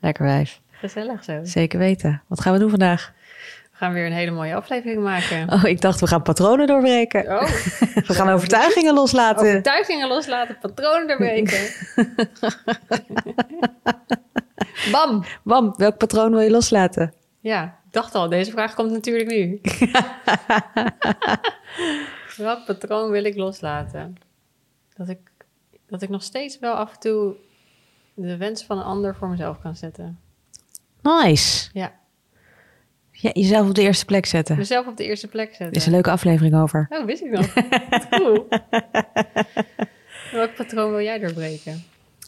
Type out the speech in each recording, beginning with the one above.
Lekker wijf. Gezellig zo. Zeker weten. Wat gaan we doen vandaag? We gaan weer een hele mooie aflevering maken. Oh, ik dacht we gaan patronen doorbreken. Oh, We gaan overtuigingen loslaten. overtuigingen loslaten, patronen doorbreken. Bam! Bam, welk patroon wil je loslaten? Ja, ik dacht al, deze vraag komt natuurlijk nu. Welk patroon wil ik loslaten? Dat ik, dat ik nog steeds wel af en toe de wens van een ander voor mezelf kan zetten. Nice. Ja, Ja, jezelf op de eerste plek zetten. Mezelf op de eerste plek zetten. is een leuke aflevering over. Oh, wist ik nog. Cool. Welk patroon wil jij doorbreken?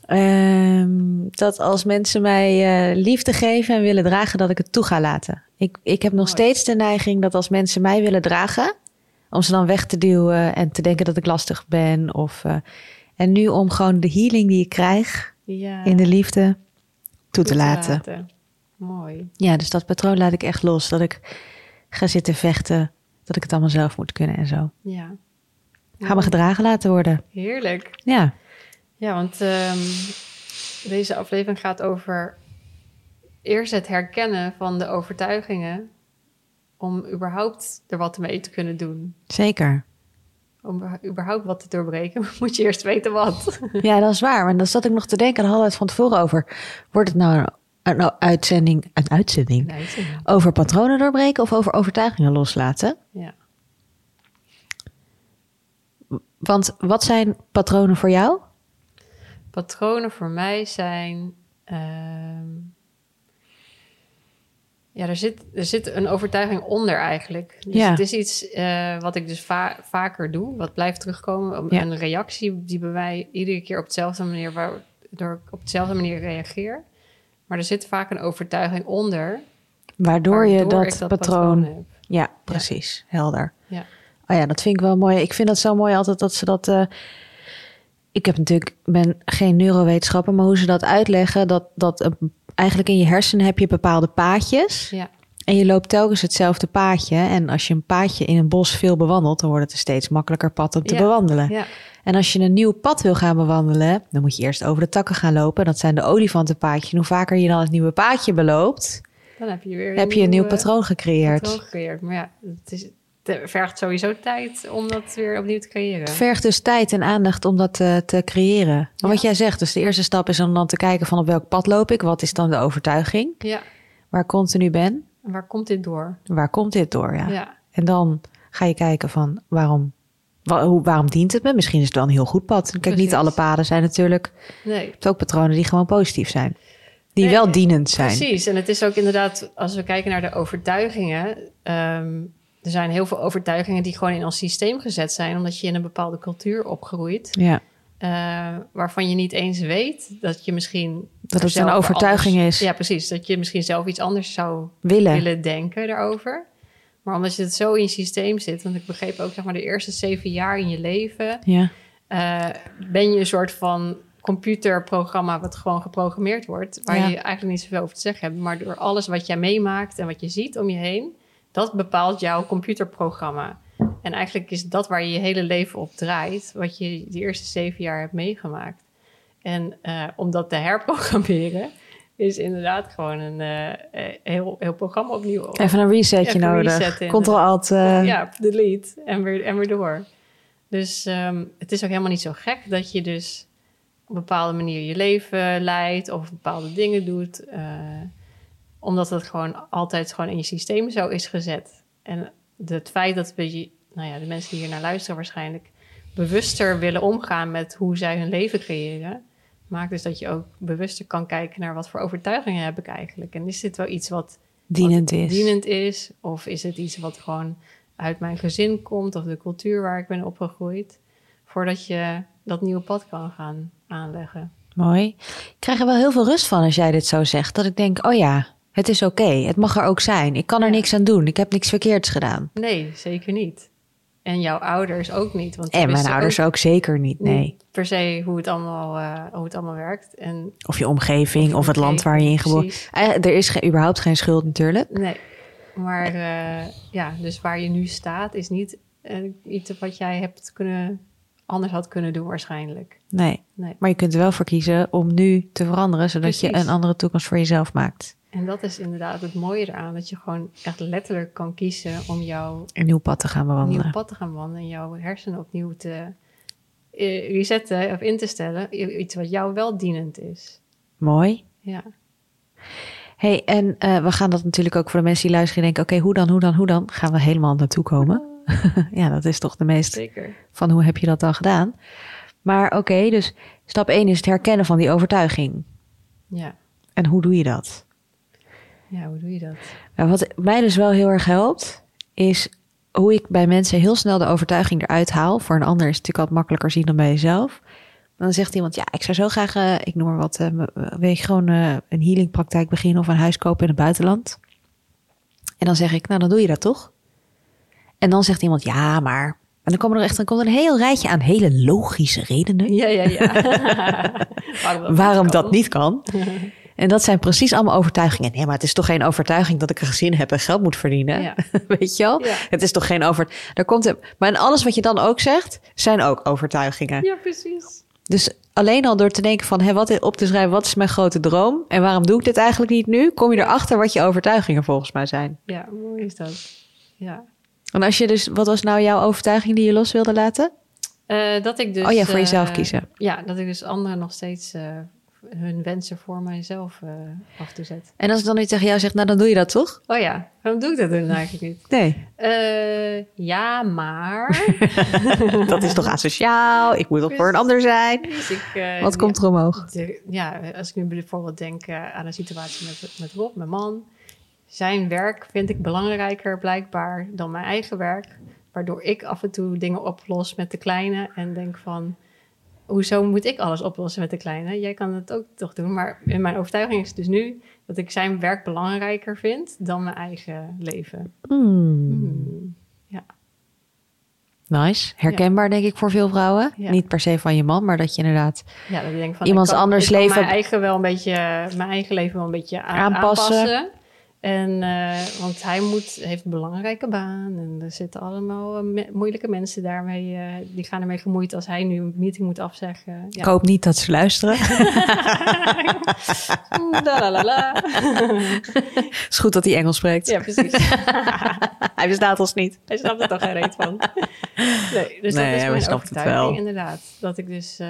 Ehm, dat als mensen mij eh, liefde geven en willen dragen, dat ik het toe ga laten. Ik, ik heb nog Mooi. steeds de neiging dat als mensen mij willen dragen, om ze dan weg te duwen en te denken dat ik lastig ben. Of, eh, en nu om gewoon de healing die ik krijg Ja, in de liefde toe te laten. Mooi. Ja, dus dat patroon laat ik echt los. Dat ik ga zitten vechten, dat ik het allemaal zelf moet kunnen en zo. Ja. Ga me gedragen laten worden. Heerlijk. Ja, Ja, want ehm, deze aflevering gaat over eerst het herkennen van de overtuigingen om überhaupt er wat mee te kunnen doen. zeker. Om überhaupt wat te doorbreken, moet je eerst weten wat. Ja, dat is waar. Maar dan zat ik nog te denken, daar hadden we het van tevoren over. Wordt het nou een, een uitzending, een uitzending over patronen doorbreken of over overtuigingen loslaten? ja. Want wat zijn patronen voor jou? Patronen voor mij zijn. ehm, ja, er zit, er zit een overtuiging onder eigenlijk. Dus Ja. het is iets eh, wat ik dus va- vaker doe, wat blijft terugkomen. Ja. Een reactie die bij mij iedere keer op dezelfde manier, waardoor ik op dezelfde manier reageer. Maar er zit vaak een overtuiging onder. Waardoor je dat, patroon. Ja, precies. Helder. Ja. Oh ja, dat vind ik wel mooi. Ik vind dat zo mooi altijd dat ze dat. eh, ik heb natuurlijk, ben geen neurowetenschapper, maar hoe ze dat uitleggen, dat, dat een- eigenlijk in je hersenen heb je bepaalde paadjes. Ja, En je loopt telkens hetzelfde paadje. En als je een paadje in een bos veel bewandelt, dan wordt het een steeds makkelijker pad om te Ja. bewandelen. ja, En als je een nieuw pad wil gaan bewandelen, dan moet je eerst over de takken gaan lopen. Dat zijn de olifantenpaadjes. En hoe vaker je dan het nieuwe paadje beloopt, dan heb je weer heb je een nieuw patroon gecreëerd. patroon gecreëerd. Maar ja, het, is, het vergt sowieso tijd om dat weer opnieuw te creëren. Het vergt dus tijd en aandacht om dat eh, te creëren. Maar Ja. wat jij zegt, dus de eerste stap is om dan te kijken van op welk pad loop ik? Wat is dan de overtuiging Ja, waar ik continu ben? en waar komt dit door? Waar komt dit door? Ja. ja. En dan ga je kijken van waarom, waarom dient het me? Misschien is het wel een heel goed pad. Kijk, niet alle paden zijn natuurlijk... Nee, Je hebt ook patronen die gewoon positief zijn. Die Nee, wel dienend zijn. precies. En het is ook inderdaad, als we kijken naar de overtuigingen... ehm, er zijn heel veel overtuigingen die gewoon in ons systeem gezet zijn... omdat je in een bepaalde cultuur opgroeit... Ja, eh, waarvan je niet eens weet dat je misschien... dat het een overtuiging anders- is. Ja, precies. Dat je misschien zelf iets anders zou Willen. willen denken daarover. Maar omdat je het zo in je systeem zit... want ik begreep ook zeg maar de eerste zeven jaar in je leven... Ja. eh, ben je een soort van computerprogramma wat gewoon geprogrammeerd wordt, waar Ja. je eigenlijk niet zoveel over te zeggen hebt, maar door alles wat jij meemaakt en wat je ziet om je heen, dat bepaalt jouw computerprogramma. En eigenlijk is dat waar je je hele leven op draait, wat je de eerste zeven jaar hebt meegemaakt. En eh, om dat te herprogrammeren, is inderdaad gewoon een eh, eh, heel, heel programma opnieuw. Even een resetje Even nodig. Ctrl-alt. eh, Ja, delete en weer, en weer door. Dus ehm, het is ook helemaal niet zo gek dat je dus op een bepaalde manier je leven leidt of bepaalde dingen doet. Omdat het gewoon altijd gewoon in je systeem zo is gezet. En het feit dat we, nou ja, de mensen die hier naar luisteren waarschijnlijk, bewuster willen omgaan met hoe zij hun leven creëren, maakt dus dat je ook bewuster kan kijken naar wat voor overtuigingen heb ik eigenlijk. En is dit wel iets wat dienend wat is. dienend is? Of is het iets wat gewoon uit mijn gezin komt of de cultuur waar ik ben opgegroeid? Voordat je dat nieuwe pad kan gaan aanleggen. Mooi. Ik krijg er wel heel veel rust van als jij dit zo zegt. Dat ik denk, oh ja, het is oké. Het mag er ook zijn. Ik kan er niks aan doen. Ik heb niks verkeerds gedaan. Nee, zeker niet. En jouw ouders ook niet. Want En mijn ouders ook, zeker niet. Nee. per se hoe het allemaal, eh, hoe het allemaal werkt. En Of je omgeving of, het land waar je in geboren Precies. Eh, Er is überhaupt geen schuld natuurlijk. Nee, maar eh, ja, dus waar je nu staat is niet iets wat jij hebt kunnen, anders had kunnen doen waarschijnlijk. Nee. Nee. Maar je kunt er wel voor kiezen om nu te veranderen, zodat je een andere toekomst voor jezelf maakt. En dat is inderdaad het mooie eraan, dat je gewoon echt letterlijk kan kiezen om jouw Een nieuw pad te gaan bewandelen. nieuw pad te gaan wandelen en jouw hersenen opnieuw te eh, resetten of in te stellen. Iets wat jou wel dienend is. Mooi. Ja, hey, en eh, we gaan dat natuurlijk ook voor de mensen die luisteren en denken... oké, hoe dan, hoe dan, hoe dan? Gaan we helemaal naartoe komen. ja, dat is toch de meest zeker. van hoe heb je dat dan gedaan? Maar oké, dus stap 1 is het herkennen van die overtuiging. Ja. En hoe doe je dat? Ja, hoe doe je dat? Nou, wat mij dus wel heel erg helpt, is hoe ik bij mensen heel snel de overtuiging eruit haal. Voor een ander is het natuurlijk altijd makkelijker zien dan bij jezelf. Dan zegt iemand, ja, ik zou zo graag, eh, ik noem maar wat, weet je, gewoon eh, een healingpraktijk beginnen of een huis kopen in het buitenland. En dan zeg ik, nou, dan doe je dat toch? En dan zegt iemand, ja, maar. En dan komen er echt dan komt er een heel rijtje aan hele logische redenen Ja, ja, ja. Waarom dat waarom niet kan. En dat zijn precies allemaal overtuigingen. Nee, maar het is toch geen overtuiging dat ik een gezin heb en geld moet verdienen. Ja. Weet je wel? Ja. Het is toch geen over. Daar komt het. Maar in alles wat je dan ook zegt, zijn ook overtuigingen. Ja, precies. Dus alleen al door te denken van, hé, wat op te schrijven, wat is mijn grote droom en waarom doe ik dit eigenlijk niet nu, kom je erachter wat je overtuigingen volgens mij zijn. Ja, mooi is dat. Ja. En als je dus, wat was nou jouw overtuiging die je los wilde laten? Eh, dat ik dus... oh ja, voor eh, jezelf kiezen. Ja, dat ik dus anderen nog steeds eh, hun wensen voor mijzelf eh, af en toe zet. En als ik dan nu tegen jou zeg, nou dan doe je dat toch? Oh ja, waarom doe ik dat dan eigenlijk niet? Nee, Eh, ja, maar... dat is toch asociaal? Ik moet toch voor een ander zijn? Dus ik, eh, Wat komt er omhoog? de- ja, als ik nu bijvoorbeeld denk aan een situatie met, met Rob, mijn man. Zijn werk vind ik belangrijker blijkbaar dan mijn eigen werk. Waardoor ik af en toe dingen oplos met de kleine en denk van... Hoezo moet ik alles oplossen met de kleine? Jij kan het ook toch doen. Maar in mijn overtuiging is het dus nu dat ik zijn werk belangrijker vind dan mijn eigen leven. Hmm. Hmm. Ja, Nice. Herkenbaar denk ik voor veel vrouwen. Ja. Niet per se van je man, maar dat je inderdaad... Ja, dat van Iemands ik kan, anders ik kan leven- mijn eigen wel een beetje, mijn eigen leven wel een beetje aan- Aanpassen. aanpassen. En uh, want hij moet, heeft een belangrijke baan en er zitten allemaal me moeilijke mensen daarmee. Uh, die gaan ermee gemoeid als hij nu een meeting moet afzeggen. Ja. Ik hoop niet dat ze luisteren. la, la, la. Het is goed dat hij Engels spreekt. Ja, precies. hij bestaat ons niet. Hij snapt er toch geen reet van. Nee, dus nee, dat is mijn overtuiging inderdaad. Dat ik dus... Uh,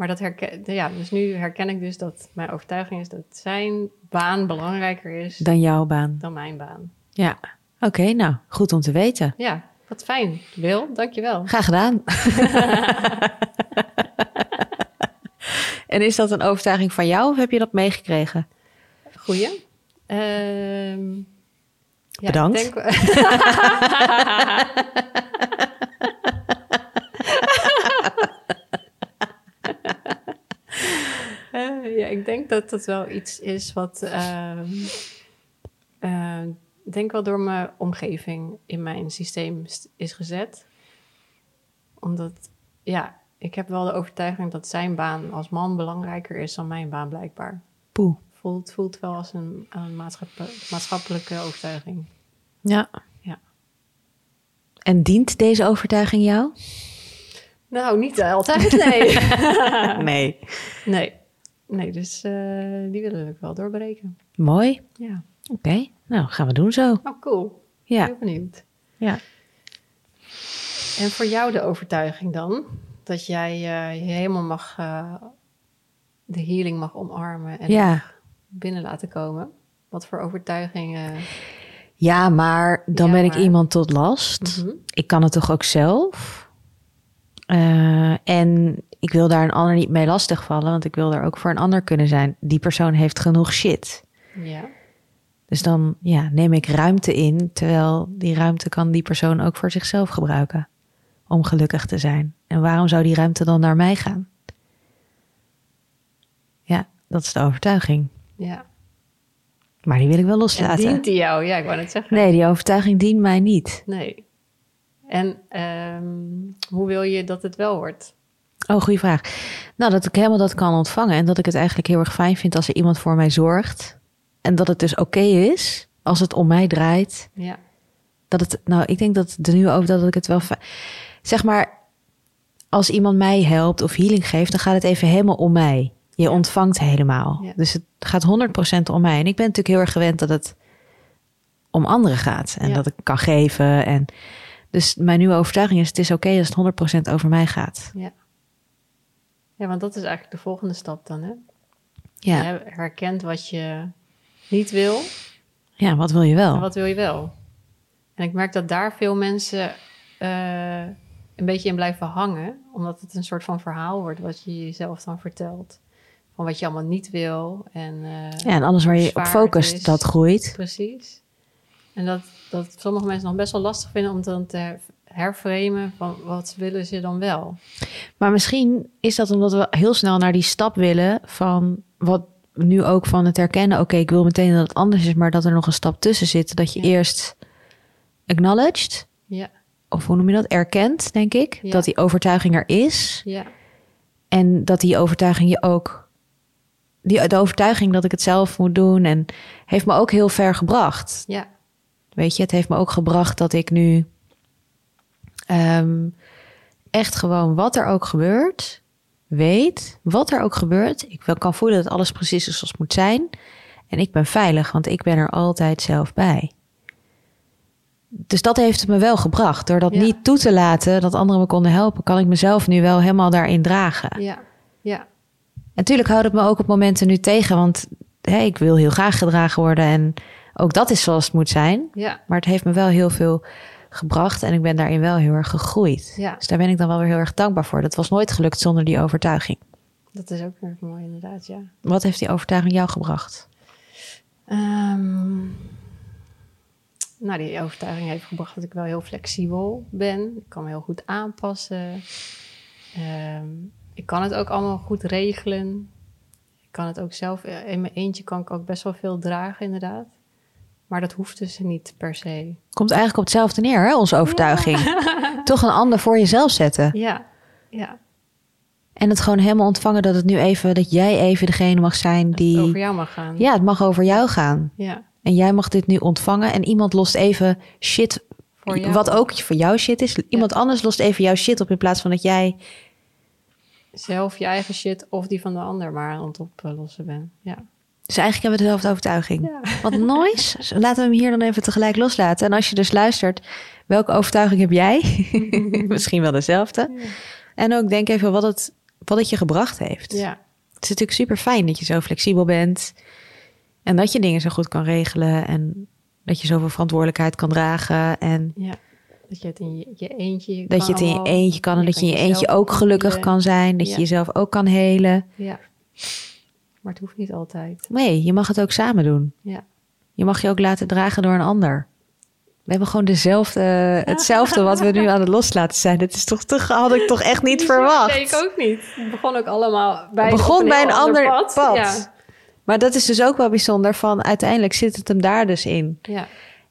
maar dat herken, ja, dus nu herken ik dus dat mijn overtuiging is dat zijn baan belangrijker is dan jouw baan. Dan mijn baan. Ja, oké, okay, nou, goed om te weten. Ja, wat fijn. Wil, dankjewel. Graag gedaan. en is dat een overtuiging van jou of heb je dat meegekregen? Goeie. Uh, ja, Bedankt. Ik denk... Uh, ja, ik denk dat dat wel iets is wat. Uh, uh, denk wel door mijn omgeving in mijn systeem is gezet. Omdat, ja, ik heb wel de overtuiging dat zijn baan als man belangrijker is dan mijn baan blijkbaar. Poeh. Voelt, voelt wel als een, een maatschappelijke overtuiging. Ja. ja. En dient deze overtuiging jou? Nou, niet altijd, nee. nee. Nee. Nee, dus uh, die willen we wel doorbreken. Mooi. Ja. Oké, okay. nou gaan we doen zo. Oh, cool. Ja. Heel benieuwd. Ja. En voor jou de overtuiging dan? Dat jij uh, je helemaal mag, uh, de healing mag omarmen en ja. binnen laten komen. Wat voor overtuigingen? Ja, maar dan ja, ben maar... ik iemand tot last. Mm -hmm. Ik kan het toch ook zelf? En ik wil daar een ander niet mee lastigvallen, want ik wil er ook voor een ander kunnen zijn. Die persoon heeft genoeg shit. Ja. Dus dan ja, neem ik ruimte in, terwijl die ruimte kan die persoon ook voor zichzelf gebruiken om gelukkig te zijn. En waarom zou die ruimte dan naar mij gaan? Ja, dat is de overtuiging. Ja. Maar die wil ik wel En loslaten. dient die jou? Ja, ik wou net zeggen. Nee, die overtuiging dient mij niet. Nee. En ehm, hoe wil je dat het wel wordt? Oh, goede vraag. Nou, dat ik helemaal dat kan ontvangen. En dat ik het eigenlijk heel erg fijn vind als er iemand voor mij zorgt. En dat het dus oké is als het om mij draait. Ja. Dat het, nou, ik denk dat de nieuwe over dat ik het wel. Zeg maar, als iemand mij helpt of healing geeft, dan gaat het even helemaal om mij. Je ontvangt helemaal. Ja. Dus het gaat 100% om mij. En ik ben natuurlijk heel erg gewend dat het om anderen gaat. En Ja. dat ik kan geven. En dus mijn nieuwe overtuiging is: het is oké als het 100% over mij gaat. Ja. Ja, want dat is eigenlijk de volgende stap dan, hè? Ja, Je herkent wat je niet wil ja wat wil je wel? en wat wil je wel. En ik merk dat daar veel mensen eh, een beetje in blijven hangen, omdat het een soort van verhaal wordt wat je jezelf dan vertelt. Van wat je allemaal niet wil. En, eh, Ja, en alles waar je op focust, is. dat groeit. Precies. En dat, dat sommige mensen nog best wel lastig vinden om dan te herframen van wat willen ze dan wel. Maar misschien is dat omdat we heel snel naar die stap willen van wat nu ook van het herkennen. Oké, ik wil meteen dat het anders is, maar dat er nog een stap tussen zit. Dat je Ja. eerst acknowledged, Ja, of hoe noem je dat? Erkent, denk ik. Ja. Dat die overtuiging er is. ja, En dat die overtuiging je ook. Die, de overtuiging dat ik het zelf moet doen. En heeft me ook heel ver gebracht. ja, Weet je, het heeft me ook gebracht dat ik nu ehm, echt gewoon wat er ook gebeurt, weet wat er ook gebeurt. Ik kan voelen dat alles precies is zoals het moet zijn. En ik ben veilig, want ik ben er altijd zelf bij. Dus dat heeft het me wel gebracht. Door dat Ja. niet toe te laten dat anderen me konden helpen, kan ik mezelf nu wel helemaal daarin dragen. ja, ja, En natuurlijk houdt het me ook op momenten nu tegen, want hè, ik wil heel graag gedragen worden. En ook dat is zoals het moet zijn. ja, Maar het heeft me wel heel veel gebracht en ik ben daarin wel heel erg gegroeid. Ja. Dus daar ben ik dan wel weer heel erg dankbaar voor. Dat was nooit gelukt zonder die overtuiging. dat is ook erg mooi inderdaad, ja. Wat heeft die overtuiging jou gebracht? Ehm, nou, die overtuiging heeft gebracht dat ik wel heel flexibel ben. Ik kan me heel goed aanpassen. Ehm, ik kan het ook allemaal goed regelen. Ik kan het ook zelf, in mijn eentje kan ik ook best wel veel dragen inderdaad. Maar dat hoeft dus niet per se. Komt eigenlijk op hetzelfde neer, hè, onze overtuiging. Toch een ander voor jezelf zetten. Ja, ja. En het gewoon helemaal ontvangen dat het nu even, dat jij even degene mag zijn Dat het over die. jou mag gaan. Ja, het mag over jou gaan. ja. En jij mag dit nu ontvangen. En iemand lost even shit. Voor jou. Wat ook voor jou shit is. Iemand anders lost even jouw shit op in plaats van dat jij Zelf je eigen shit of die van de ander maar aan het oplossen bent. Ja. Dus eigenlijk hebben we dezelfde overtuiging. Ja. Wat nice. Laten we hem hier dan even tegelijk loslaten. En als je dus luistert, welke overtuiging heb jij? Misschien wel dezelfde. En ook denk even wat het, wat het je gebracht heeft. Ja. Het is natuurlijk super fijn dat je zo flexibel bent. En dat je dingen zo goed kan regelen. En dat je zoveel verantwoordelijkheid kan dragen. En Ja, dat je het in je, je eentje dat je het in je eentje kan. En dat je in je eentje ook gelukkig kan zijn. Dat je jezelf ook kan helen. Ja, maar het hoeft niet altijd. Nee, je mag het ook samen doen. Ja, Je mag je ook laten dragen door een ander. We hebben gewoon dezelfde, hetzelfde wat we nu aan het loslaten zijn. Dat is toch, toch had ik toch echt niet verwacht. Nee, ik ook niet. Het begon ook allemaal bij, Het begon op bij een ander pad. pad. Ja, Maar dat is dus ook wel bijzonder van uiteindelijk zit het hem daar dus in. ja,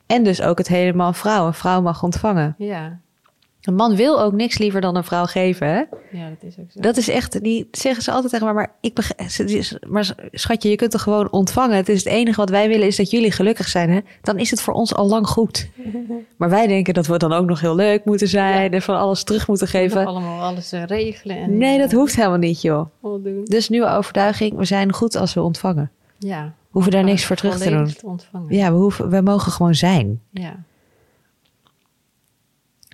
En dus ook het helemaal vrouw. Een vrouw mag ontvangen. ja, Een man wil ook niks liever dan een vrouw geven. Hè? ja, dat is ook zo. Dat is echt, die zeggen ze altijd tegen me, maar, ik maar schatje, je kunt toch gewoon ontvangen. Het is het enige wat wij willen is dat jullie gelukkig zijn. Hè? Dan is het voor ons al lang goed. Maar wij denken dat we dan ook nog heel leuk moeten zijn en van alles terug moeten geven. allemaal alles eh, regelen en Nee, dat eh, hoeft helemaal niet, joh. doen. Dus nieuwe overtuiging, we zijn goed als we ontvangen. Ja, We hoeven daar niks voor terug te doen. te ontvangen. Ja, we, hoeven, we mogen gewoon zijn. ja,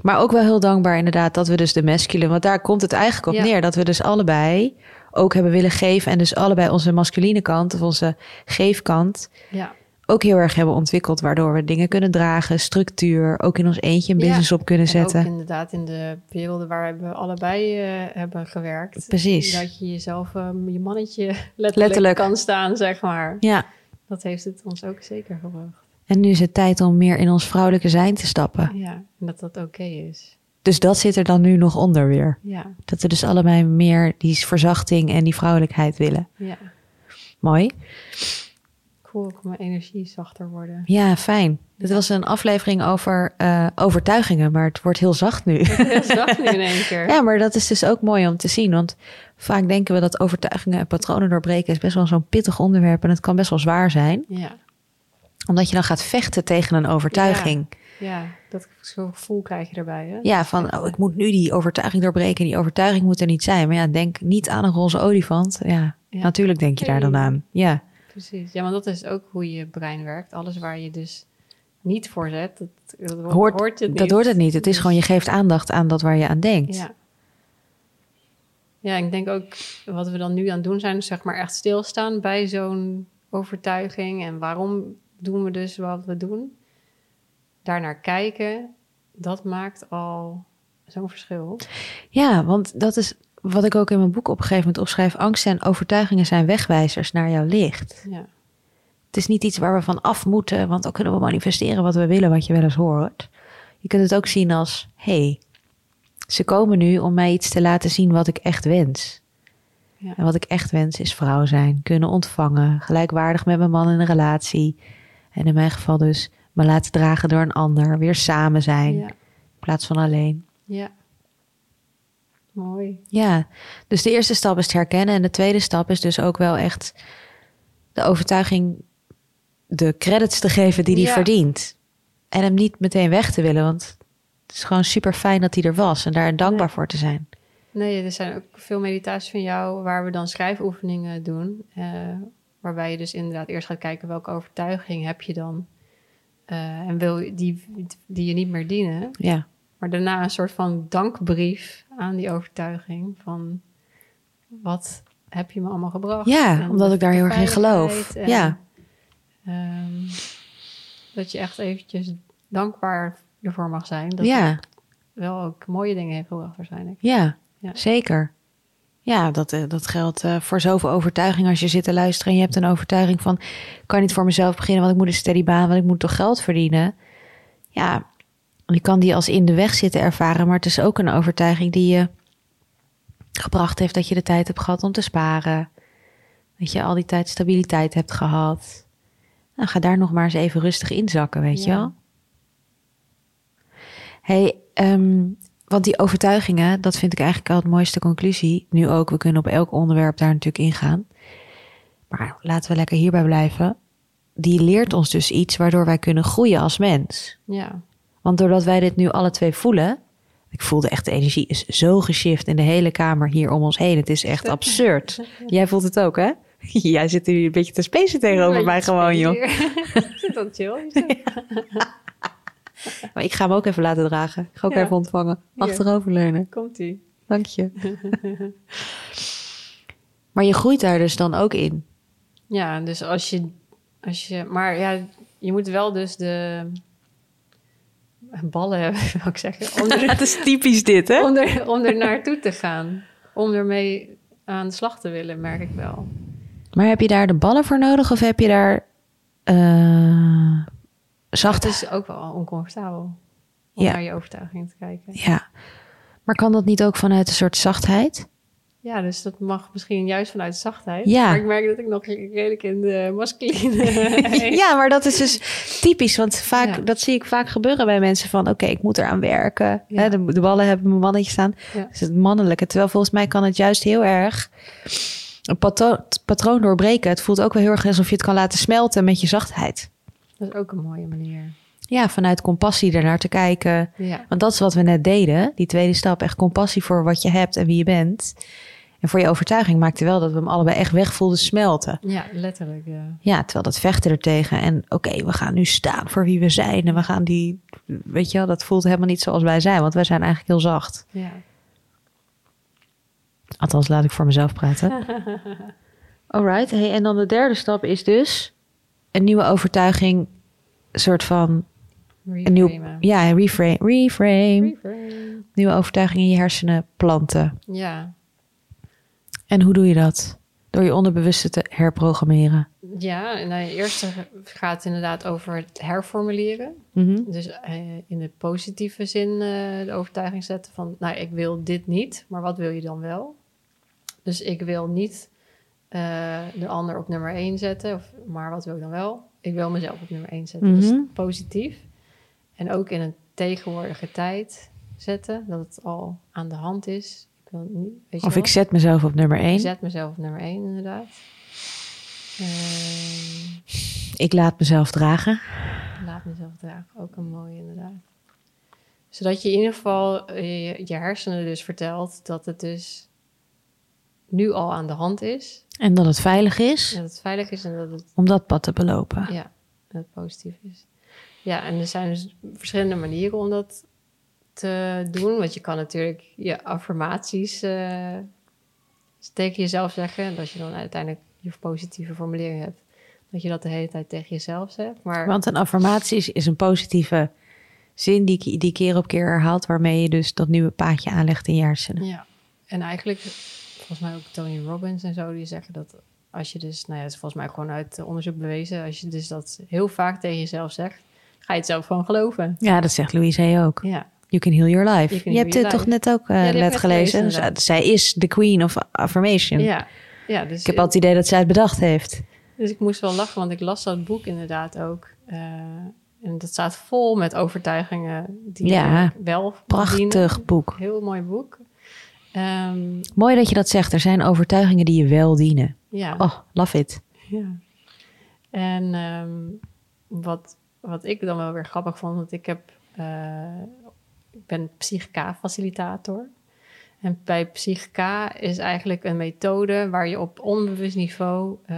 Maar ook wel heel dankbaar inderdaad dat we dus de masculine... Want daar komt het eigenlijk op Ja. neer. Dat we dus allebei ook hebben willen geven. En dus allebei onze masculine kant of onze geefkant... ja, ook heel erg hebben ontwikkeld. Waardoor we dingen kunnen dragen, structuur. Ook in ons eentje een Ja. business op kunnen En zetten. ook inderdaad in de werelden waar we allebei eh, hebben gewerkt. Precies. Dat je jezelf, ehm, je mannetje letterlijk, Letterlijk. kan staan, zeg maar. Ja. Dat heeft het ons ook zeker gebracht. En nu is het tijd om meer in ons vrouwelijke zijn te stappen. Ja, en dat dat oké is. Dus dat zit er dan nu nog onder weer. Ja, Dat we dus allebei meer die verzachting en die vrouwelijkheid willen. ja. Mooi. Cool, kan mijn energie zachter worden. Ja, fijn. Dit was een aflevering over uh, overtuigingen, maar het wordt heel zacht nu. Heel zacht nu in één keer. Ja, maar dat is dus ook mooi om te zien. Want vaak denken we dat overtuigingen en patronen doorbreken is best wel zo'n pittig onderwerp. En het kan best wel zwaar zijn. Ja. Omdat je dan gaat vechten tegen een overtuiging. Ja, ja dat gevoel krijg je erbij. Hè? Ja, van oh, ik moet nu die overtuiging doorbreken. Die overtuiging moet er niet zijn. Maar ja, denk niet aan een roze olifant. Ja, ja. natuurlijk denk je daar dan aan. Ja. Precies. Ja, want dat is ook hoe je brein werkt. Alles waar je dus niet voor zet, dat, dat hoort, hoort het niet. Dat hoort het niet. Het is gewoon, je geeft aandacht aan dat waar je aan denkt. Ja. Ja, ik denk ook wat we dan nu aan het doen zijn, zeg maar echt stilstaan bij zo'n overtuiging. En waarom doen we dus wat we doen? Daarnaar kijken, dat maakt al zo'n verschil. Ja, want dat is wat ik ook in mijn boek op een gegeven moment opschrijf. Angsten en overtuigingen zijn wegwijzers naar jouw licht. Ja. Het is niet iets waar we van af moeten, want dan kunnen we manifesteren wat we willen, wat je wel eens hoort. Je kunt het ook zien als: hey, ze komen nu om mij iets te laten zien wat ik echt wens. Ja. En wat ik echt wens is vrouw zijn, kunnen ontvangen, gelijkwaardig met mijn man in een relatie. En in mijn geval dus me laten dragen door een ander, weer samen zijn Ja. in plaats van alleen. ja. Mooi. Ja, dus de eerste stap is het herkennen. En de tweede stap is dus ook wel echt de overtuiging de credits te geven die hij Ja. verdient. En hem niet meteen weg te willen, want het is gewoon super fijn dat hij er was en daar dankbaar voor te zijn. Nee, er zijn ook veel meditaties van jou waar we dan schrijfoefeningen doen. eh, waarbij je dus inderdaad eerst gaat kijken welke overtuiging heb je dan. eh, en wil je die, die je niet meer dienen. Ja, Maar daarna een soort van dankbrief aan die overtuiging van wat heb je me allemaal gebracht. ja En omdat ik daar heel erg in geloof. en, Ja, ehm, dat je echt eventjes dankbaar ervoor mag zijn. Dat ja, het wel ook mooie dingen heeft gebracht waarschijnlijk. ja, Ja. zeker. Ja, dat, eh, dat geldt eh, voor zoveel overtuigingen. Als je zit te luisteren en je hebt een overtuiging van... ik kan niet voor mezelf beginnen, want ik moet een steady baan... want ik moet toch geld verdienen. Ja, je kan die als in de weg zitten ervaren... maar het is ook een overtuiging die je gebracht heeft... dat je de tijd hebt gehad om te sparen. Dat je al die tijd stabiliteit hebt gehad. Nou, ga daar nog maar eens even rustig inzakken, weet je wel. hey, ehm, want die overtuigingen, dat vind ik eigenlijk al het mooiste conclusie. Nu ook, we kunnen op elk onderwerp daar natuurlijk ingaan. Maar laten we lekker hierbij blijven. Die leert ons dus iets waardoor wij kunnen groeien als mens. Ja, Want doordat wij dit nu alle twee voelen. Ik voelde echt de energie is zo geshift in de hele kamer hier om ons heen. Het is echt absurd. Jij voelt het ook, hè? Jij zit hier een beetje te spacen tegenover mij gewoon, joh. Zit dat chill? Maar ik ga hem ook even laten dragen. Ik ga ook Ja. even ontvangen. Achteroverleunen. Komt-ie. Dank je. maar je groeit daar dus dan ook in. Ja, dus als je, als je... Maar ja, je moet wel dus de ballen hebben, wil ik zeggen. Om er, Het is typisch dit, hè? om er, om er naartoe te gaan. Om ermee aan de slag te willen, merk ik wel. Maar heb je daar de ballen voor nodig of heb je daar eh zacht? Het is ook wel oncomfortabel om Ja. naar je overtuiging te kijken. Ja. Maar kan dat niet ook vanuit een soort zachtheid? Ja, dus dat mag misschien juist vanuit zachtheid. Ja. Maar ik merk dat ik nog redelijk in de masculine... ja, maar dat is dus typisch. Want vaak, Ja. dat zie ik vaak gebeuren bij mensen van... oké, ik moet eraan werken. Ja. Hè, de, de ballen hebben mijn mannetje staan. Dus het mannelijke. Terwijl volgens mij kan het juist heel erg... een patroon doorbreken. Het voelt ook wel heel erg alsof je het kan laten smelten met je zachtheid. Dat is ook een mooie manier. Ja, vanuit compassie ernaar te kijken. Ja, Want dat is wat we net deden. Die tweede stap. Echt compassie voor wat je hebt en wie je bent. En voor je overtuiging maakte wel dat we hem allebei echt weg voelden smelten. ja letterlijk. Ja. Ja, terwijl dat vechten er tegen. En oké, we gaan nu staan voor wie we zijn. En we gaan die, weet je wel, dat voelt helemaal niet zoals wij zijn. Want wij zijn eigenlijk heel zacht. Ja. Althans, laat ik voor mezelf praten. Alright, hey, en dan de derde stap is dus een nieuwe overtuiging. Soort van, een nieuw, ja, reframe, reframe. Reframe. Nieuwe overtuiging in je hersenen planten. Ja. En hoe doe je dat? Door je onderbewuste te herprogrammeren. Ja, en nou, het eerste gaat het inderdaad over het herformuleren. Mhm. Dus eh, in de positieve zin eh, de overtuiging zetten van... nou, ik wil dit niet, maar wat wil je dan wel? Dus ik wil niet eh, de ander op nummer 1 zetten. Of, maar wat wil ik dan wel? Ik wil mezelf op nummer 1 zetten. Mhm. Dus positief. En ook in een tegenwoordige tijd zetten. Dat het al aan de hand is. Ik wil niet, weet je Of wel? ik zet mezelf op nummer Ik één. zet mezelf op nummer 1 inderdaad. Ehm, Ik laat mezelf dragen. laat mezelf dragen. Ook een mooie inderdaad. Zodat je in ieder geval eh, je, je hersenen dus vertelt dat het dus nu al aan de hand is. En dat het veilig is En dat het veilig is en dat het, om dat pad te belopen. ja, dat het positief is. Ja, en er zijn dus verschillende manieren om dat te doen. Want je kan natuurlijk je affirmaties eh, tegen jezelf zeggen. En dat je dan uiteindelijk je positieve formulering hebt. Dat je dat de hele tijd tegen jezelf zegt. Maar Want een affirmatie is, is een positieve zin die, die keer op keer herhaalt, waarmee je dus dat nieuwe paadje aanlegt in je hersenen. Ja, en eigenlijk, volgens mij ook Tony Robbins en zo, die zeggen dat als je dus, nou ja, het is volgens mij gewoon uit onderzoek bewezen, als je dus dat heel vaak tegen jezelf zegt, ga je het zelf gewoon geloven. Ja, dat zegt Louise Hay ook. Ja, You can heal your life. You je hebt het toch net ook eh, ik net gelezen. uh, zij is de queen of affirmation. ja. ja dus, Ik heb altijd het idee dat zij het bedacht heeft. dus ik moest wel lachen, want ik las dat boek inderdaad ook. eh, en dat staat vol met overtuigingen die Ja, wel Prachtig boek. Heel mooi boek. Ehm, Mooi dat je dat zegt. Er zijn overtuigingen die je wel dienen. ja. Oh, love it. Ja. En ehm, wat, wat ik dan wel weer grappig vond, want ik heb, eh, ik ben psychica-facilitator. En bij psychica is eigenlijk een methode waar je op onbewust niveau eh,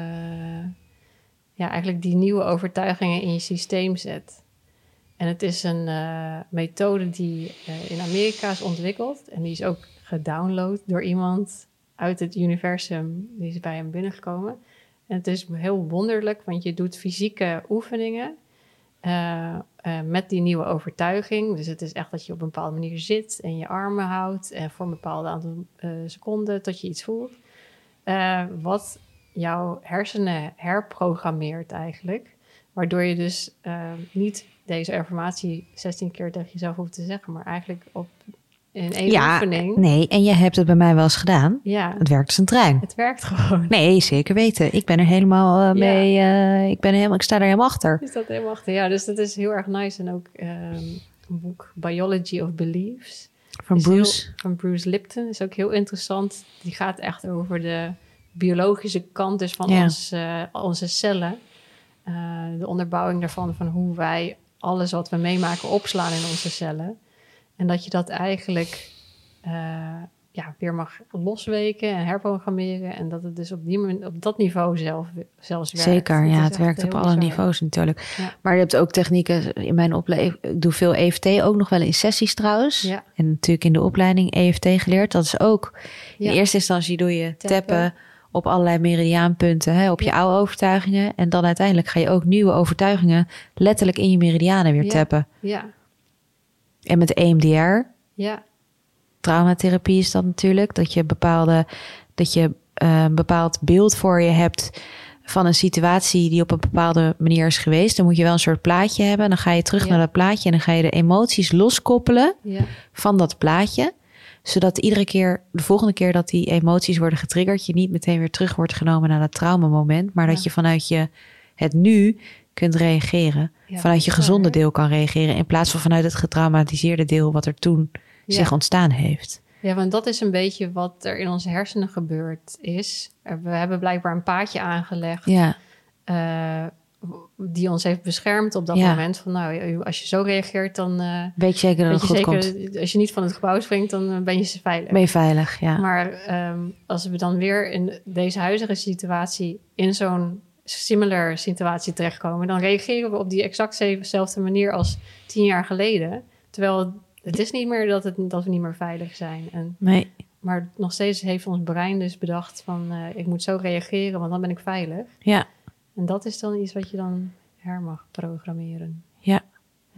ja, eigenlijk die nieuwe overtuigingen in je systeem zet. En het is een eh, methode die in Amerika is ontwikkeld en die is ook gedownload door iemand uit het universum. Die is bij hem binnengekomen. En het is heel wonderlijk, want je doet fysieke oefeningen eh, eh, met die nieuwe overtuiging. Dus het is echt dat je op een bepaalde manier zit en je armen houdt en voor een bepaald aantal eh, seconden tot je iets voelt. Wat jouw hersenen herprogrammeert eigenlijk. Waardoor je dus niet deze informatie 16 keer tegen jezelf hoeft te zeggen, maar eigenlijk op in één Ja, oefening. nee. En je hebt het bij mij wel eens gedaan. Ja, Het werkt als een trein. het werkt gewoon. Nee, zeker weten. Ik ben er helemaal eh, Ja. mee. eh, ik, ben helemaal, ik sta er helemaal achter. Is dat helemaal achter? Ja, dus dat is heel erg nice. En ook ehm, een boek Biology of Beliefs. Van Bruce. heel- van Bruce Lipton is ook heel interessant. Die gaat echt over de biologische kant dus van Ja. ons, eh, onze cellen. De onderbouwing daarvan, van hoe wij alles wat we meemaken opslaan in onze cellen. En dat je dat eigenlijk eh, ja, weer mag losweken en herprogrammeren. En dat het dus op, die, manier- op dat niveau zelf, zelfs werkt. Zeker, Dat ja, het werkt op alle bizar. niveaus natuurlijk. Ja. Maar je hebt ook technieken in mijn opleiding. Ik doe veel EFT, ook nog wel in sessies trouwens. Ja. En natuurlijk in de opleiding EFT geleerd. Dat is ook, in eerste instantie doe je tappen, Tappen. op allerlei meridiaanpunten, hè, op je oude overtuigingen. En dan uiteindelijk ga je ook nieuwe overtuigingen letterlijk in je meridianen weer tappen. Ja, En met EMDR, ja, traumatherapie is dat natuurlijk. Dat je, bepaalde, dat je eh, een bepaald beeld voor je hebt van een situatie die op een bepaalde manier is geweest. Dan moet je wel een soort plaatje hebben. Dan ga je terug Ja. naar dat plaatje en dan ga je de emoties loskoppelen ja, van dat plaatje. Zodat iedere keer, de volgende keer dat die emoties worden getriggerd, je niet meteen weer terug wordt genomen naar dat traumamoment. Maar dat je vanuit je het nu kunt reageren. Ja, vanuit je gezonde deel kan reageren. In plaats van vanuit het getraumatiseerde deel wat er toen Ja. zich ontstaan heeft. Ja, want dat is een beetje wat er in onze hersenen gebeurd is. Er- We hebben blijkbaar een paadje aangelegd Ja, eh, die ons heeft beschermd op dat Ja. moment. Van nou, als je zo reageert, dan eh weet je zeker dat het goed zeker, komt. als je niet van het gebouw springt, dan eh, ben je veilig. Ben je veilig, ja. Maar ehm, als we dan weer in deze huidige situatie in zo'n similar situatie terechtkomen, dan reageren we op die exact dezelfde manier als tien jaar geleden. Terwijl het is niet meer dat, het, dat we niet meer veilig zijn. En Nee, maar nog steeds heeft ons brein dus bedacht van... eh, ik moet zo reageren, want dan ben ik veilig. ja, En dat is dan iets wat je dan her mag programmeren. ja.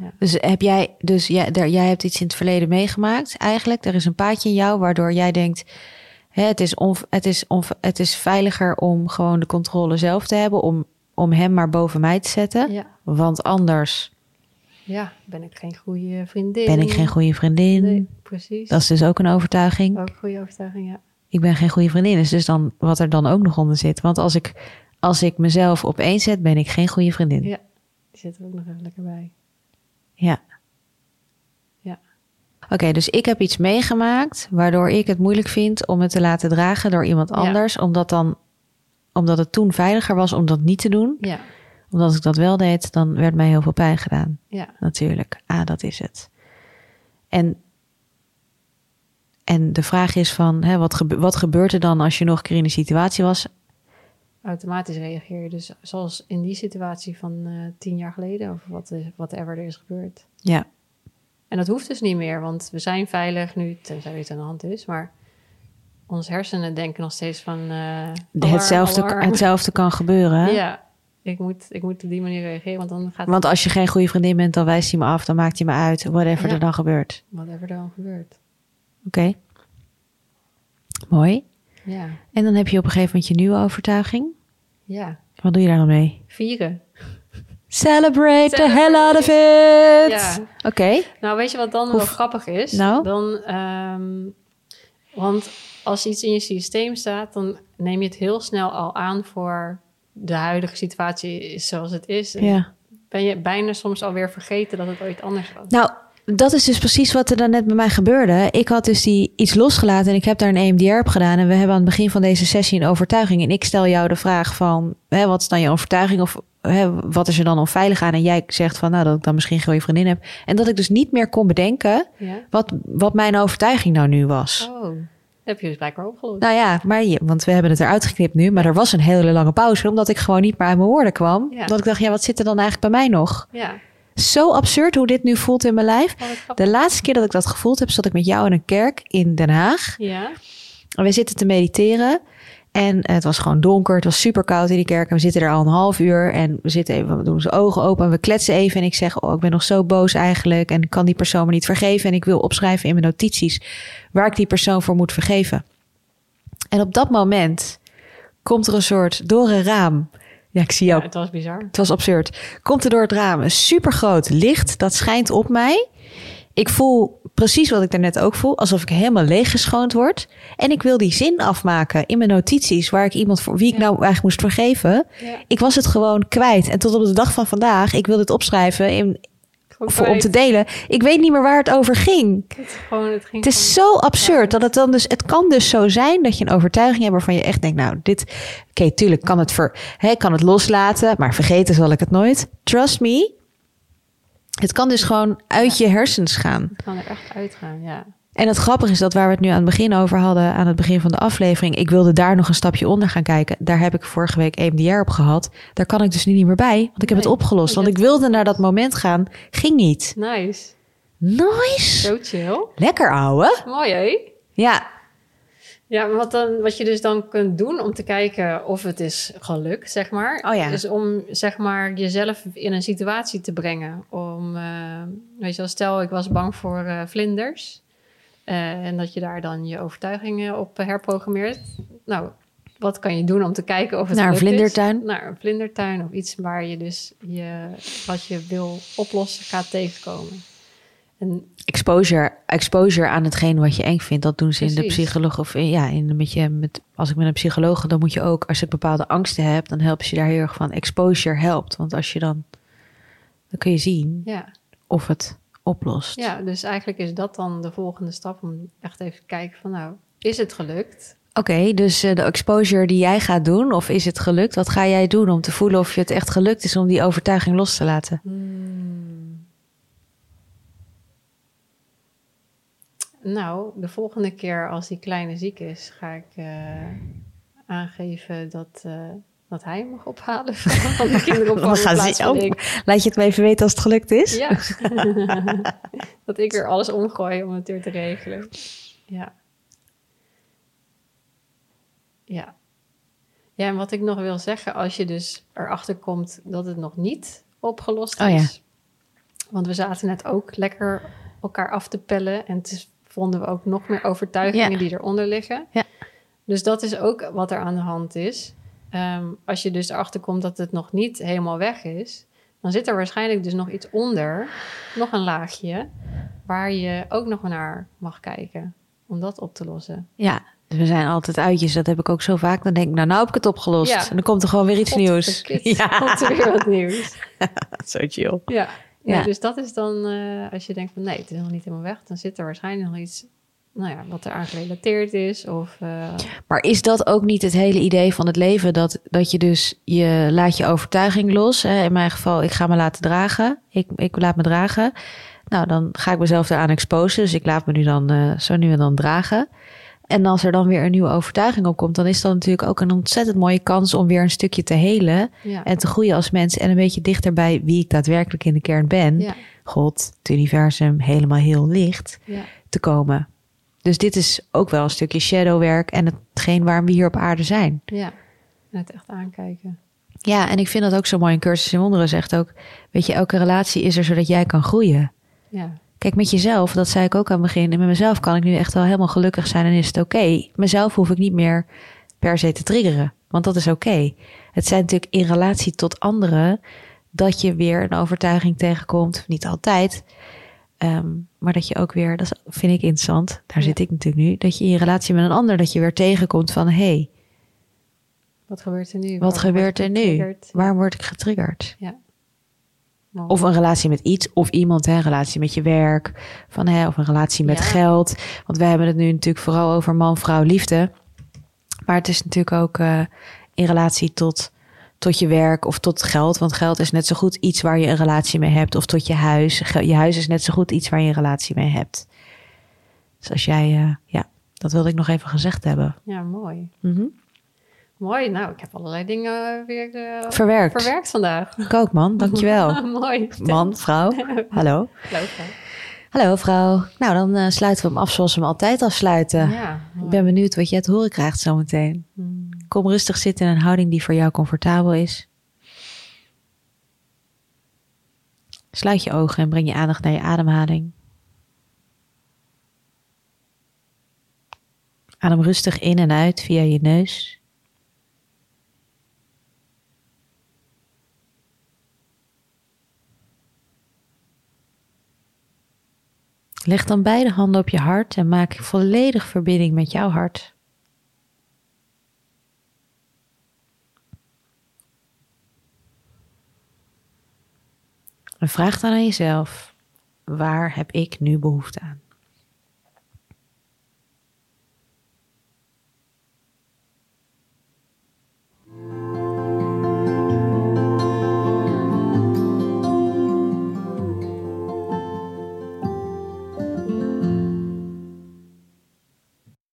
Ja. Dus heb jij, dus jij, daar, jij hebt iets in het verleden meegemaakt eigenlijk. Er is een paadje in jou waardoor jij denkt... Hè, het, is het, is het is veiliger om gewoon de controle zelf te hebben... om, om hem maar boven mij te zetten. Ja. Want anders ja, ben ik geen goede vriendin. ben ik geen goede vriendin. Nee, precies. Dat is dus ook een overtuiging. Ook een goede overtuiging, ja. ik ben geen goede vriendin. Is dus dan wat er dan ook nog onder zit. Want als ik, als ik mezelf op één zet, ben ik geen goede vriendin. Ja, die zit er ook nog even lekker bij. Ja. Oké, dus ik heb iets meegemaakt waardoor ik het moeilijk vind om het te laten dragen door iemand Ja. anders. Omdat, dan, omdat het toen veiliger was om dat niet te doen. Ja, Omdat ik dat wel deed, dan werd mij heel veel pijn gedaan. ja, Natuurlijk. Ah, dat is het. En, en de vraag is van, hè, wat, gebe- wat gebeurt er dan als je nog een keer in de situatie was? automatisch reageer je. Dus zoals in die situatie van eh, tien jaar geleden, of wat, is- whatever er is gebeurd. Ja, En dat hoeft dus niet meer, want we zijn veilig nu, tenzij iets aan de hand is. Maar onze hersenen denken nog steeds van... alarm, hetzelfde, alarm. hetzelfde kan gebeuren. hè? Ja, ik moet, ik moet op die manier reageren, want dan gaat Want als je geen goede vriendin bent, dan wijst hij me af, dan maakt hij me uit, whatever Ja. er dan gebeurt. whatever er dan gebeurt. Oké. Mooi. Ja, En dan heb je op een gegeven moment je nieuwe overtuiging. ja. Wat doe je daar dan mee? Vieren. Celebrate the hell out of it. Ja. Oké. Nou, weet je wat dan Hoe- wel grappig is? Nou? Dan, ehm, want als iets in je systeem staat, dan neem je het heel snel al aan voor de huidige situatie is zoals het is. En Ja. Ben je bijna soms alweer vergeten dat het ooit anders was. Nou, dat is dus precies wat er dan net bij mij gebeurde. Ik had dus die iets losgelaten en ik heb daar een EMDR op gedaan. En we hebben aan het begin van deze sessie een overtuiging. En ik stel jou de vraag van, hè, wat is dan je overtuiging? Of hè, wat is er dan onveilig aan? En jij zegt van, nou, dat ik dan misschien geen goede vriendin heb. En dat ik dus niet meer kon bedenken Ja? wat, wat mijn overtuiging nou nu was. Oh, heb je dus blijkbaar opgelost. Nou ja, maar je, want we hebben het eruit geknipt nu. Maar er was een hele lange pauze, omdat ik gewoon niet meer uit mijn woorden kwam. Ja. Dat ik dacht, ja, wat zit er dan eigenlijk bij mij nog? Ja, Zo absurd hoe dit nu voelt in mijn lijf. een. De laatste keer dat ik dat gevoeld heb, zat ik met jou in een kerk in Den Haag. Ja, En we zitten te mediteren. En het was gewoon donker. Het was super koud in die kerk. En we zitten er al een half uur. En we zitten even, we doen onze ogen open. En we kletsen even. En ik zeg, oh, ik ben nog zo boos eigenlijk. En ik kan die persoon me niet vergeven. En ik wil opschrijven in mijn notities waar ik die persoon voor moet vergeven. En op dat moment komt er een soort door een raam. Ja, ik zie jou ja, het was bizar. het was absurd. Komt er door het raam een supergroot licht. Dat schijnt op mij. Ik voel precies wat ik daarnet ook voel. Alsof ik helemaal leeggeschoond word. En ik wil die zin afmaken in mijn notities. Waar ik iemand voor wie ik Ja. nou eigenlijk moest vergeven. Ja, Ik was het gewoon kwijt. En tot op de dag van vandaag. Ik wil dit opschrijven in, voor, om te delen. Ik weet niet meer waar het over ging. Het, gewoon, het, ging Het is zo absurd dat het dan dus. Het kan dus zo zijn dat je een overtuiging hebt waarvan je echt denkt: Nou, dit. Oké, tuurlijk kan het, ver, hè, kan het loslaten, maar vergeten zal ik het nooit. Trust me. Het kan dus gewoon uit je hersens gaan. Het kan er echt uitgaan, ja. En het grappige is dat waar we het nu aan het begin over hadden, aan het begin van de aflevering, ik wilde daar nog een stapje onder gaan kijken. Daar heb ik vorige week EMDR op gehad. Daar kan ik dus nu niet meer bij, want ik heb het opgelost. want ik wilde naar dat moment gaan, ging niet. Nice. Nice. Zo chill. Lekker ouwe. Mooi, hè? Ja, Ja, wat, dan, wat je dus dan kunt doen om te kijken of het is gelukt, zeg maar. Oh ja. Is om zeg maar jezelf in een situatie te brengen. Om, eh, weet je wel, stel ik was bang voor eh, vlinders. eh, en dat je daar dan je overtuigingen op herprogrammeert. Nou, wat kan je doen om te kijken of het Naar een is? vlindertuin? Naar een vlindertuin of iets waar je dus je, wat je wil oplossen gaat tegenkomen. En exposure, exposure aan hetgeen wat je eng vindt. Dat doen ze in de psycholoog. Of in- ja, in, met je, met, als ik met een psycholoog dan moet je ook, als je bepaalde angsten hebt, dan helpen ze je daar heel erg van. Exposure helpt. Want als je dan, dan kun je zien ja, of het oplost. Ja, dus eigenlijk is dat dan de volgende stap om echt even te kijken van nou, is het gelukt? Oké, dus eh, de exposure die jij gaat doen, of is het gelukt? Wat ga jij doen om te voelen of je het echt gelukt is om die overtuiging los te laten? Nou, de volgende keer als die kleine ziek is, ga ik eh, aangeven dat, eh, dat hij hem mag ophalen van de kinderopvang gaan ik. Laat je het me even weten als het gelukt is? Ja. dat ik er alles omgooi om het weer te regelen. Ja. Ja. Ja, en wat ik nog wil zeggen, als je dus erachter komt dat het nog niet opgelost is. Oh ja. Want we zaten net ook lekker elkaar af te pellen. En toen vonden we ook nog meer overtuigingen Ja. die eronder liggen. Ja. Dus dat is ook wat er aan de hand is. Ehm, als je dus erachter komt dat het nog niet helemaal weg is, dan zit er waarschijnlijk dus nog iets onder, nog een laagje, waar je ook nog naar mag kijken om dat op te lossen. Ja, Dus we zijn altijd uitjes. Dat heb ik ook zo vaak. Dan denk ik, nou, nou heb ik het opgelost. Ja. En dan komt er gewoon weer iets nieuws. Ja. Komt er weer wat nieuws. zo chill. Ja. Ja, dus dat is dan, eh, als je denkt van nee, het is nog niet helemaal weg, dan zit er waarschijnlijk nog iets, nou ja, wat eraan gerelateerd is. Of, eh, Maar is dat ook niet het hele idee van het leven? Dat, dat je dus, je laat je overtuiging los. Hè? In mijn geval, ik ga me laten dragen. Ik, ik laat me dragen. Nou, dan ga ik mezelf eraan exposen. Dus ik laat me nu dan eh, zo nu en dan dragen. En als er dan weer een nieuwe overtuiging op komt, dan is dat natuurlijk ook een ontzettend mooie kans om weer een stukje te helen. ja. En te groeien als mens. En een beetje dichter bij wie ik daadwerkelijk in de kern ben. ja, God, het universum, helemaal heel licht ja, te komen. Dus dit is ook wel een stukje shadowwerk en hetgeen waarom we hier op aarde zijn. ja. Het echt aankijken. Ja, en ik vind dat ook zo mooi. Een cursus in wonderen zegt ook, weet je, elke relatie is er zodat jij kan groeien. Ja, Kijk, met jezelf, dat zei ik ook aan het begin. En met mezelf kan ik nu echt wel helemaal gelukkig zijn en is het oké. Mezelf hoef ik niet meer per se te triggeren, want dat is oké. Het zijn natuurlijk in relatie tot anderen dat je weer een overtuiging tegenkomt. Niet altijd, ehm, maar dat je ook weer, dat vind ik interessant. Daar Ja. zit ik natuurlijk nu. Dat je in relatie met een ander, dat je weer tegenkomt van, hé, hey, wat gebeurt er nu? wat Waarom gebeurt er nu? getriggerd? Waar word ik getriggerd? Mooi. Of een relatie met iets, of iemand, hè, een relatie met je werk, van, hè, of een relatie met Ja. geld. Want wij hebben het nu natuurlijk vooral over man, vrouw, liefde. Maar het is natuurlijk ook eh, in relatie tot, tot je werk of tot geld. Want geld is net zo goed iets waar je een relatie mee hebt. Of tot je huis. Je huis is net zo goed iets waar je een relatie mee hebt. Dus als jij, eh, ja, dat wilde ik nog even gezegd hebben. Ja, mooi. Mhm. Mooi, nou, ik heb allerlei dingen weer eh, Verwerkt. verwerkt vandaag. Ik ook, man. Dankjewel. mooi. Man, vrouw. Hallo. Leuk, hè? Hallo, vrouw. Nou, dan eh, sluiten we hem af zoals we hem altijd afsluiten. Ja, Ik ben benieuwd wat jij te horen krijgt zometeen. Hmm. Kom rustig zitten in een houding die voor jou comfortabel is. Sluit je ogen en breng je aandacht naar je ademhaling. Adem rustig in en uit via je neus. Leg dan beide handen op je hart en maak volledig verbinding met jouw hart. En vraag dan aan jezelf: waar heb ik nu behoefte aan?